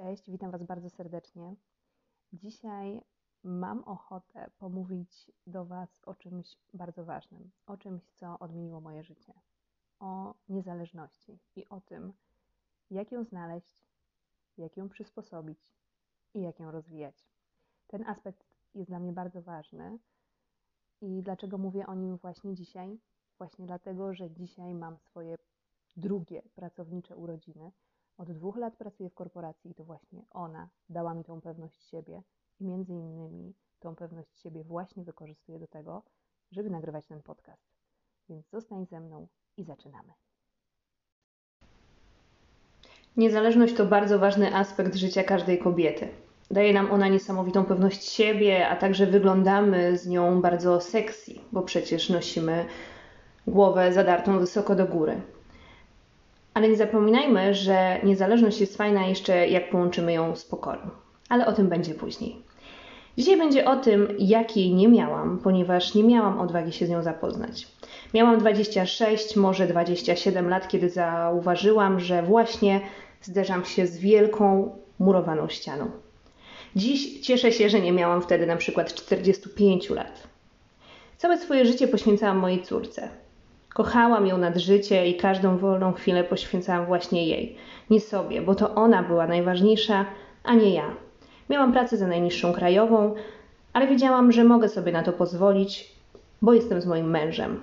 Cześć, witam Was bardzo serdecznie. Dzisiaj mam ochotę pomówić do Was o czymś bardzo ważnym, o czymś, co odmieniło moje życie, o niezależności i o tym, jak ją znaleźć, jak ją przysposobić i jak ją rozwijać. Ten aspekt jest dla mnie bardzo ważny i dlaczego mówię o nim właśnie dzisiaj? Właśnie dlatego, że dzisiaj mam swoje drugie pracownicze urodziny od dwóch lat pracuję w korporacji i to właśnie ona dała mi tą pewność siebie i między innymi tą pewność siebie właśnie wykorzystuję do tego, żeby nagrywać ten podcast. Więc zostań ze mną i zaczynamy. Niezależność to bardzo ważny aspekt życia każdej kobiety. Daje nam ona niesamowitą pewność siebie, a także wyglądamy z nią bardzo sexy, bo przecież nosimy głowę zadartą wysoko do góry. Ale nie zapominajmy, że niezależność jest fajna jeszcze jak połączymy ją z pokorą. Ale o tym będzie później. Dzisiaj będzie o tym, jakiej nie miałam, ponieważ nie miałam odwagi się z nią zapoznać. Miałam 26, może 27 lat, kiedy zauważyłam, że właśnie zderzam się z wielką, murowaną ścianą. Dziś cieszę się, że nie miałam wtedy na przykład 45 lat. Całe swoje życie poświęcałam mojej córce. Kochałam ją nad życie i każdą wolną chwilę poświęcałam właśnie jej. Nie sobie, bo to ona była najważniejsza, a nie ja. Miałam pracę za najniższą krajową, ale wiedziałam, że mogę sobie na to pozwolić, bo jestem z moim mężem.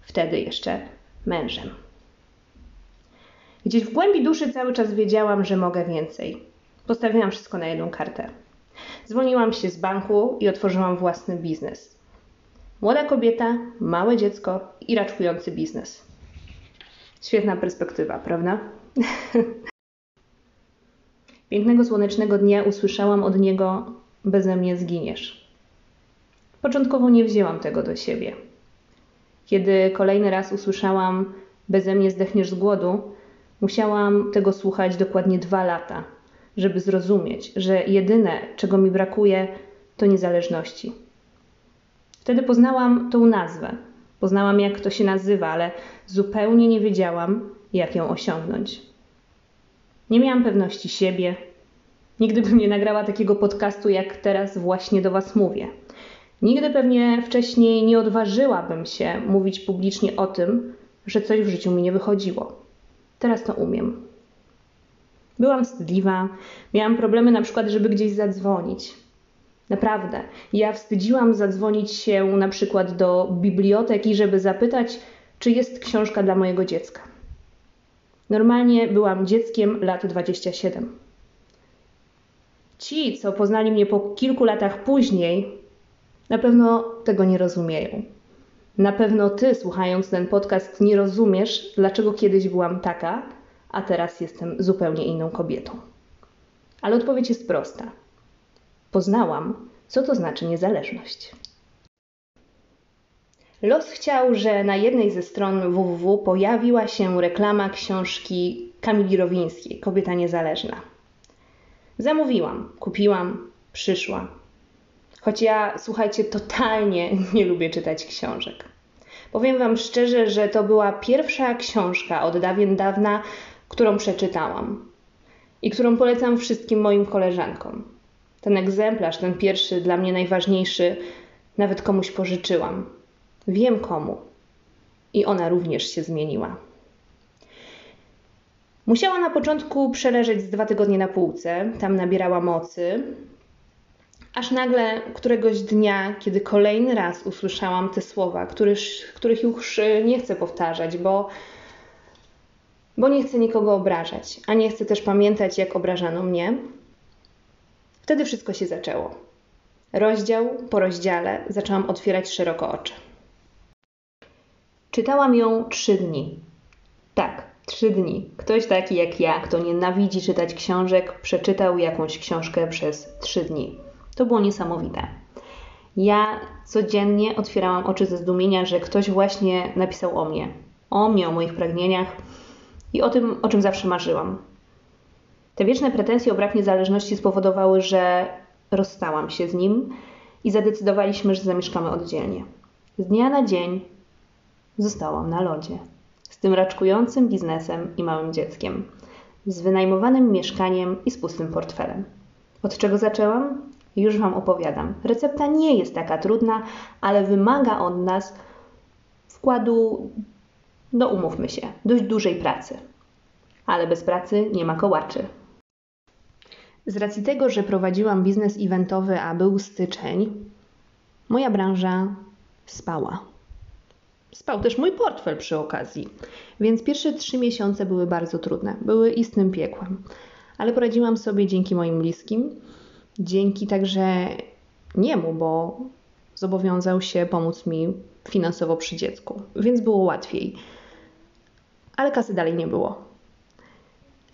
Wtedy jeszcze mężem. Gdzieś w głębi duszy cały czas wiedziałam, że mogę więcej. Postawiłam wszystko na jedną kartę. Zwolniłam się z banku i otworzyłam własny biznes. Młoda kobieta, małe dziecko i raczkujący biznes. Świetna perspektywa, prawda? Pięknego słonecznego dnia usłyszałam od niego: Beze mnie zginiesz. Początkowo nie wzięłam tego do siebie. Kiedy kolejny raz usłyszałam: Beze mnie zdechniesz z głodu, musiałam tego słuchać dokładnie dwa lata, żeby zrozumieć, że jedyne, czego mi brakuje, to niezależności Wtedy poznałam tą nazwę. Poznałam, jak to się nazywa, ale zupełnie nie wiedziałam, jak ją osiągnąć. Nie miałam pewności siebie. Nigdy bym nie nagrała takiego podcastu, jak teraz właśnie do Was mówię. Nigdy pewnie wcześniej nie odważyłabym się mówić publicznie o tym, że coś w życiu mi nie wychodziło. Teraz to umiem. Byłam wstydliwa, miałam problemy na przykład, żeby gdzieś zadzwonić. Naprawdę. Ja wstydziłam zadzwonić się na przykład do biblioteki, żeby zapytać, czy jest książka dla mojego dziecka. Normalnie byłam dzieckiem lat 27. Ci, co poznali mnie po kilku latach później, na pewno tego nie rozumieją. Na pewno ty, słuchając ten podcast, nie rozumiesz, dlaczego kiedyś byłam taka, a teraz jestem zupełnie inną kobietą. Ale odpowiedź jest prosta poznałam, co to znaczy niezależność. Los chciał, że na jednej ze stron www pojawiła się reklama książki Kamili Rowińskiej Kobieta Niezależna. Zamówiłam, kupiłam, przyszła. Choć ja, słuchajcie, totalnie nie lubię czytać książek. Powiem Wam szczerze, że to była pierwsza książka od dawien dawna, którą przeczytałam i którą polecam wszystkim moim koleżankom. Ten egzemplarz, ten pierwszy, dla mnie najważniejszy, nawet komuś pożyczyłam. Wiem komu. I ona również się zmieniła. Musiała na początku przeleżeć z dwa tygodnie na półce, tam nabierała mocy, aż nagle któregoś dnia, kiedy kolejny raz usłyszałam te słowa, których, których już nie chcę powtarzać, bo, bo nie chcę nikogo obrażać, a nie chcę też pamiętać, jak obrażano mnie, Wtedy wszystko się zaczęło. Rozdział po rozdziale zaczęłam otwierać szeroko oczy. Czytałam ją trzy dni. Tak, trzy dni. Ktoś taki jak ja, kto nienawidzi czytać książek, przeczytał jakąś książkę przez trzy dni. To było niesamowite. Ja codziennie otwierałam oczy ze zdumienia, że ktoś właśnie napisał o mnie. O mnie, o moich pragnieniach i o tym, o czym zawsze marzyłam. Te wieczne pretensje o brak niezależności spowodowały, że rozstałam się z nim i zadecydowaliśmy, że zamieszkamy oddzielnie. Z dnia na dzień zostałam na lodzie z tym raczkującym biznesem i małym dzieckiem. z wynajmowanym mieszkaniem i z pustym portfelem. Od czego zaczęłam? Już Wam opowiadam. Recepta nie jest taka trudna, ale wymaga od nas wkładu, no umówmy się, dość dużej pracy. Ale bez pracy nie ma kołaczy. Z racji tego, że prowadziłam biznes eventowy, a był styczeń, moja branża spała. Spał też mój portfel przy okazji, więc pierwsze trzy miesiące były bardzo trudne, były istnym piekłem. Ale poradziłam sobie dzięki moim bliskim, dzięki także niemu, bo zobowiązał się pomóc mi finansowo przy dziecku, więc było łatwiej. Ale kasy dalej nie było.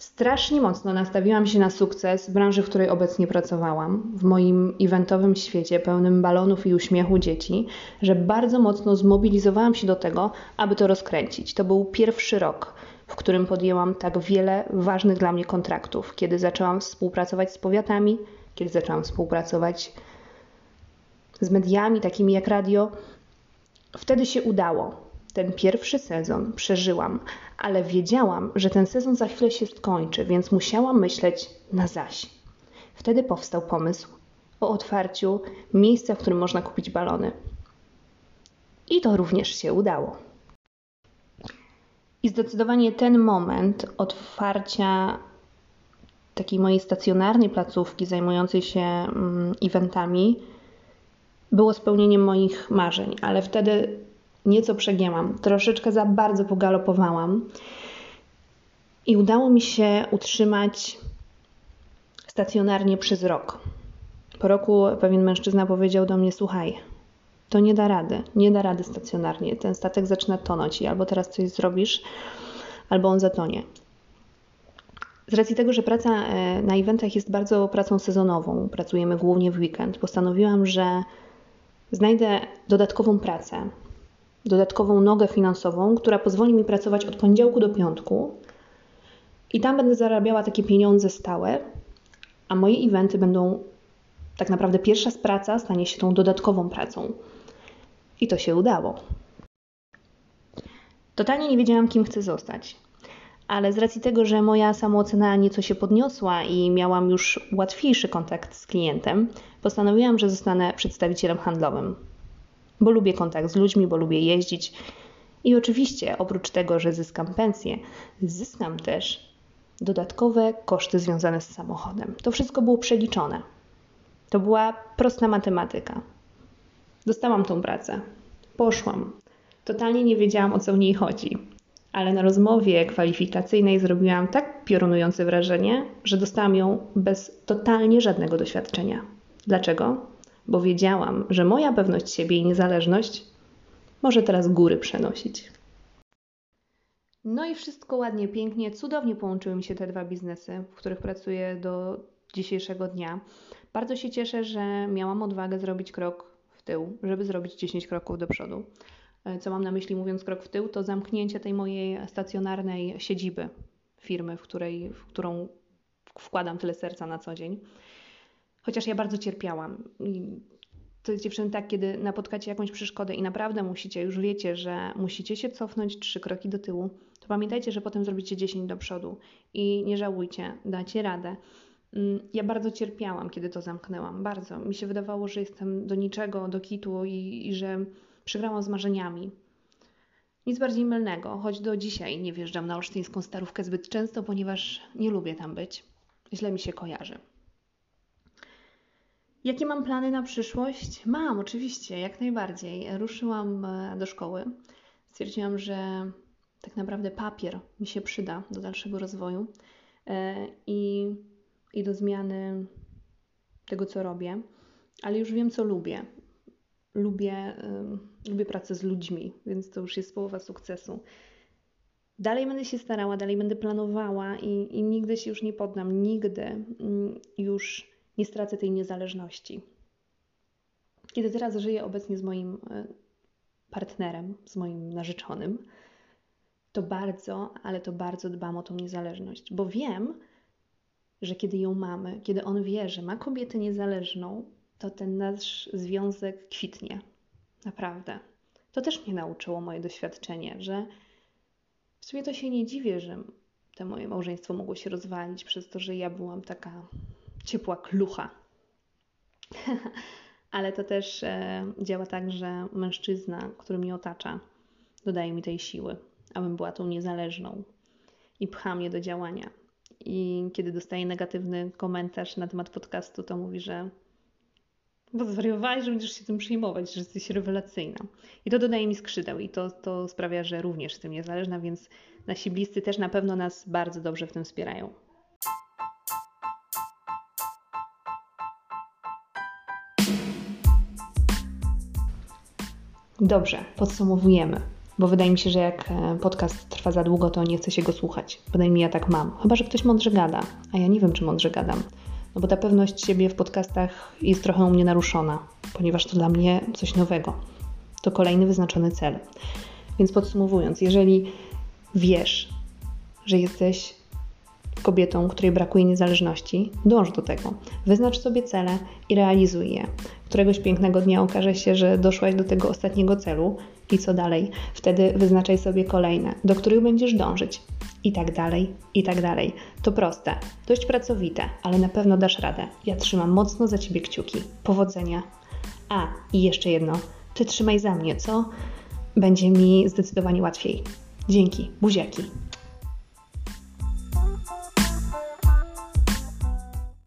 Strasznie mocno nastawiłam się na sukces w branży, w której obecnie pracowałam, w moim eventowym świecie pełnym balonów i uśmiechu dzieci, że bardzo mocno zmobilizowałam się do tego, aby to rozkręcić. To był pierwszy rok, w którym podjęłam tak wiele ważnych dla mnie kontraktów, kiedy zaczęłam współpracować z powiatami, kiedy zaczęłam współpracować z mediami takimi jak radio. Wtedy się udało ten pierwszy sezon przeżyłam, ale wiedziałam, że ten sezon za chwilę się skończy, więc musiałam myśleć na zaś. Wtedy powstał pomysł o otwarciu miejsca, w którym można kupić balony. I to również się udało. I zdecydowanie ten moment otwarcia takiej mojej stacjonarnej placówki zajmującej się mm, eventami było spełnieniem moich marzeń, ale wtedy nieco przegięłam, troszeczkę za bardzo pogalopowałam i udało mi się utrzymać stacjonarnie przez rok. Po roku pewien mężczyzna powiedział do mnie: Słuchaj, to nie da rady, nie da rady stacjonarnie. Ten statek zaczyna tonąć i albo teraz coś zrobisz, albo on zatonie. Z racji tego, że praca e, na eventach jest bardzo pracą sezonową, pracujemy głównie w weekend, postanowiłam, że znajdę dodatkową pracę, dodatkową nogę finansową, która pozwoli mi pracować od poniedziałku do piątku i tam będę zarabiała takie pieniądze stałe, a moje eventy będą tak naprawdę pierwsza praca stanie się tą dodatkową pracą. I to się udało. Totalnie nie wiedziałam, kim chcę zostać. Ale z racji tego, że moja samoocena nieco się podniosła i miałam już łatwiejszy kontakt z klientem, postanowiłam, że zostanę przedstawicielem handlowym bo lubię kontakt z ludźmi, bo lubię jeździć. I oczywiście, oprócz tego, że zyskam pensję, zyskam też dodatkowe koszty związane z samochodem. To wszystko było przeliczone. To była prosta matematyka. Dostałam tą pracę. Poszłam. Totalnie nie wiedziałam, o co w niej chodzi. Ale na rozmowie kwalifikacyjnej zrobiłam tak piorunujące wrażenie, że dostałam ją bez totalnie żadnego doświadczenia. Dlaczego? Bo wiedziałam, że moja pewność siebie i niezależność może teraz góry przenosić. No i wszystko ładnie, pięknie, cudownie połączyły mi się te dwa biznesy, w których pracuję do dzisiejszego dnia. Bardzo się cieszę, że miałam odwagę zrobić krok w tył, żeby zrobić 10 kroków do przodu. E, co mam na myśli mówiąc krok w tył, to zamknięcie tej mojej stacjonarnej siedziby firmy, w, której, w którą wkładam tyle serca na co dzień. Chociaż ja bardzo cierpiałam. I to jest dziewczyny tak, kiedy napotkacie jakąś przeszkodę i naprawdę musicie, już wiecie, że musicie się cofnąć trzy kroki do tyłu, to pamiętajcie, że potem zrobicie 10 do przodu i nie żałujcie, dacie radę. Mm, ja bardzo cierpiałam, kiedy to zamknęłam. Bardzo. Mi się wydawało, że jestem do niczego, do kitu i, i że przegrałam z marzeniami. Nic bardziej mylnego, choć do dzisiaj nie wjeżdżam na olsztyńską starówkę zbyt często, ponieważ nie lubię tam być. Źle mi się kojarzy. Jakie mam plany na przyszłość? Mam, oczywiście, jak najbardziej. Ruszyłam e, do szkoły. Stwierdziłam, że tak naprawdę papier mi się przyda do dalszego rozwoju e, i, i do zmiany tego, co robię, ale już wiem, co lubię. Lubię, lubię pracę z ludźmi, więc to już jest połowa sukcesu. Dalej będę się starała, dalej będę planowała i, i nigdy się już nie poddam, nigdy mm, już nie stracę tej niezależności. Kiedy teraz żyję obecnie z moim e, partnerem, z moim narzeczonym, to bardzo, ale to bardzo dbam o tą niezależność, bo wiem, że kiedy ją mamy, kiedy on wie, że ma kobietę niezależną, to ten nasz związek kwitnie. Naprawdę. To też mnie nauczyło moje doświadczenie, że w sumie to się nie dziwię, że to moje małżeństwo mogło się rozwalić przez to, że ja byłam taka ciepła klucha. Ale to też e, działa tak, że mężczyzna, który mnie otacza, dodaje mi tej siły, abym była tą niezależną i pcha mnie do działania. I kiedy dostaję negatywny komentarz na temat podcastu, to mówi, że bo zwariowałeś, że będziesz się tym przyjmować, że jesteś rewelacyjna. I to dodaje mi skrzydeł i to, to sprawia, że również jestem niezależna, więc nasi bliscy też na pewno nas bardzo dobrze w tym wspierają. Dobrze, podsumowujemy, bo wydaje mi się, że jak e, podcast trwa za długo, to nie chce się go słuchać. Bynajmniej ja tak mam. Chyba, że ktoś mądrze gada, a ja nie wiem, czy mądrze gadam. No bo ta pewność siebie w podcastach jest trochę u mnie naruszona, ponieważ to dla mnie coś nowego. To kolejny wyznaczony cel. Więc podsumowując, jeżeli wiesz, że jesteś kobietą, której brakuje niezależności, dąż do tego. Wyznacz sobie cele i realizuj je. Któregoś pięknego dnia okaże się, że doszłaś do tego ostatniego celu i co dalej? Wtedy wyznaczaj sobie kolejne, do których będziesz dążyć. I tak dalej, i tak dalej. To proste, dość pracowite, ale na pewno dasz radę. Ja trzymam mocno za ciebie kciuki. Powodzenia. A, i jeszcze jedno. Ty trzymaj za mnie, co? Będzie mi zdecydowanie łatwiej. Dzięki, buziaki.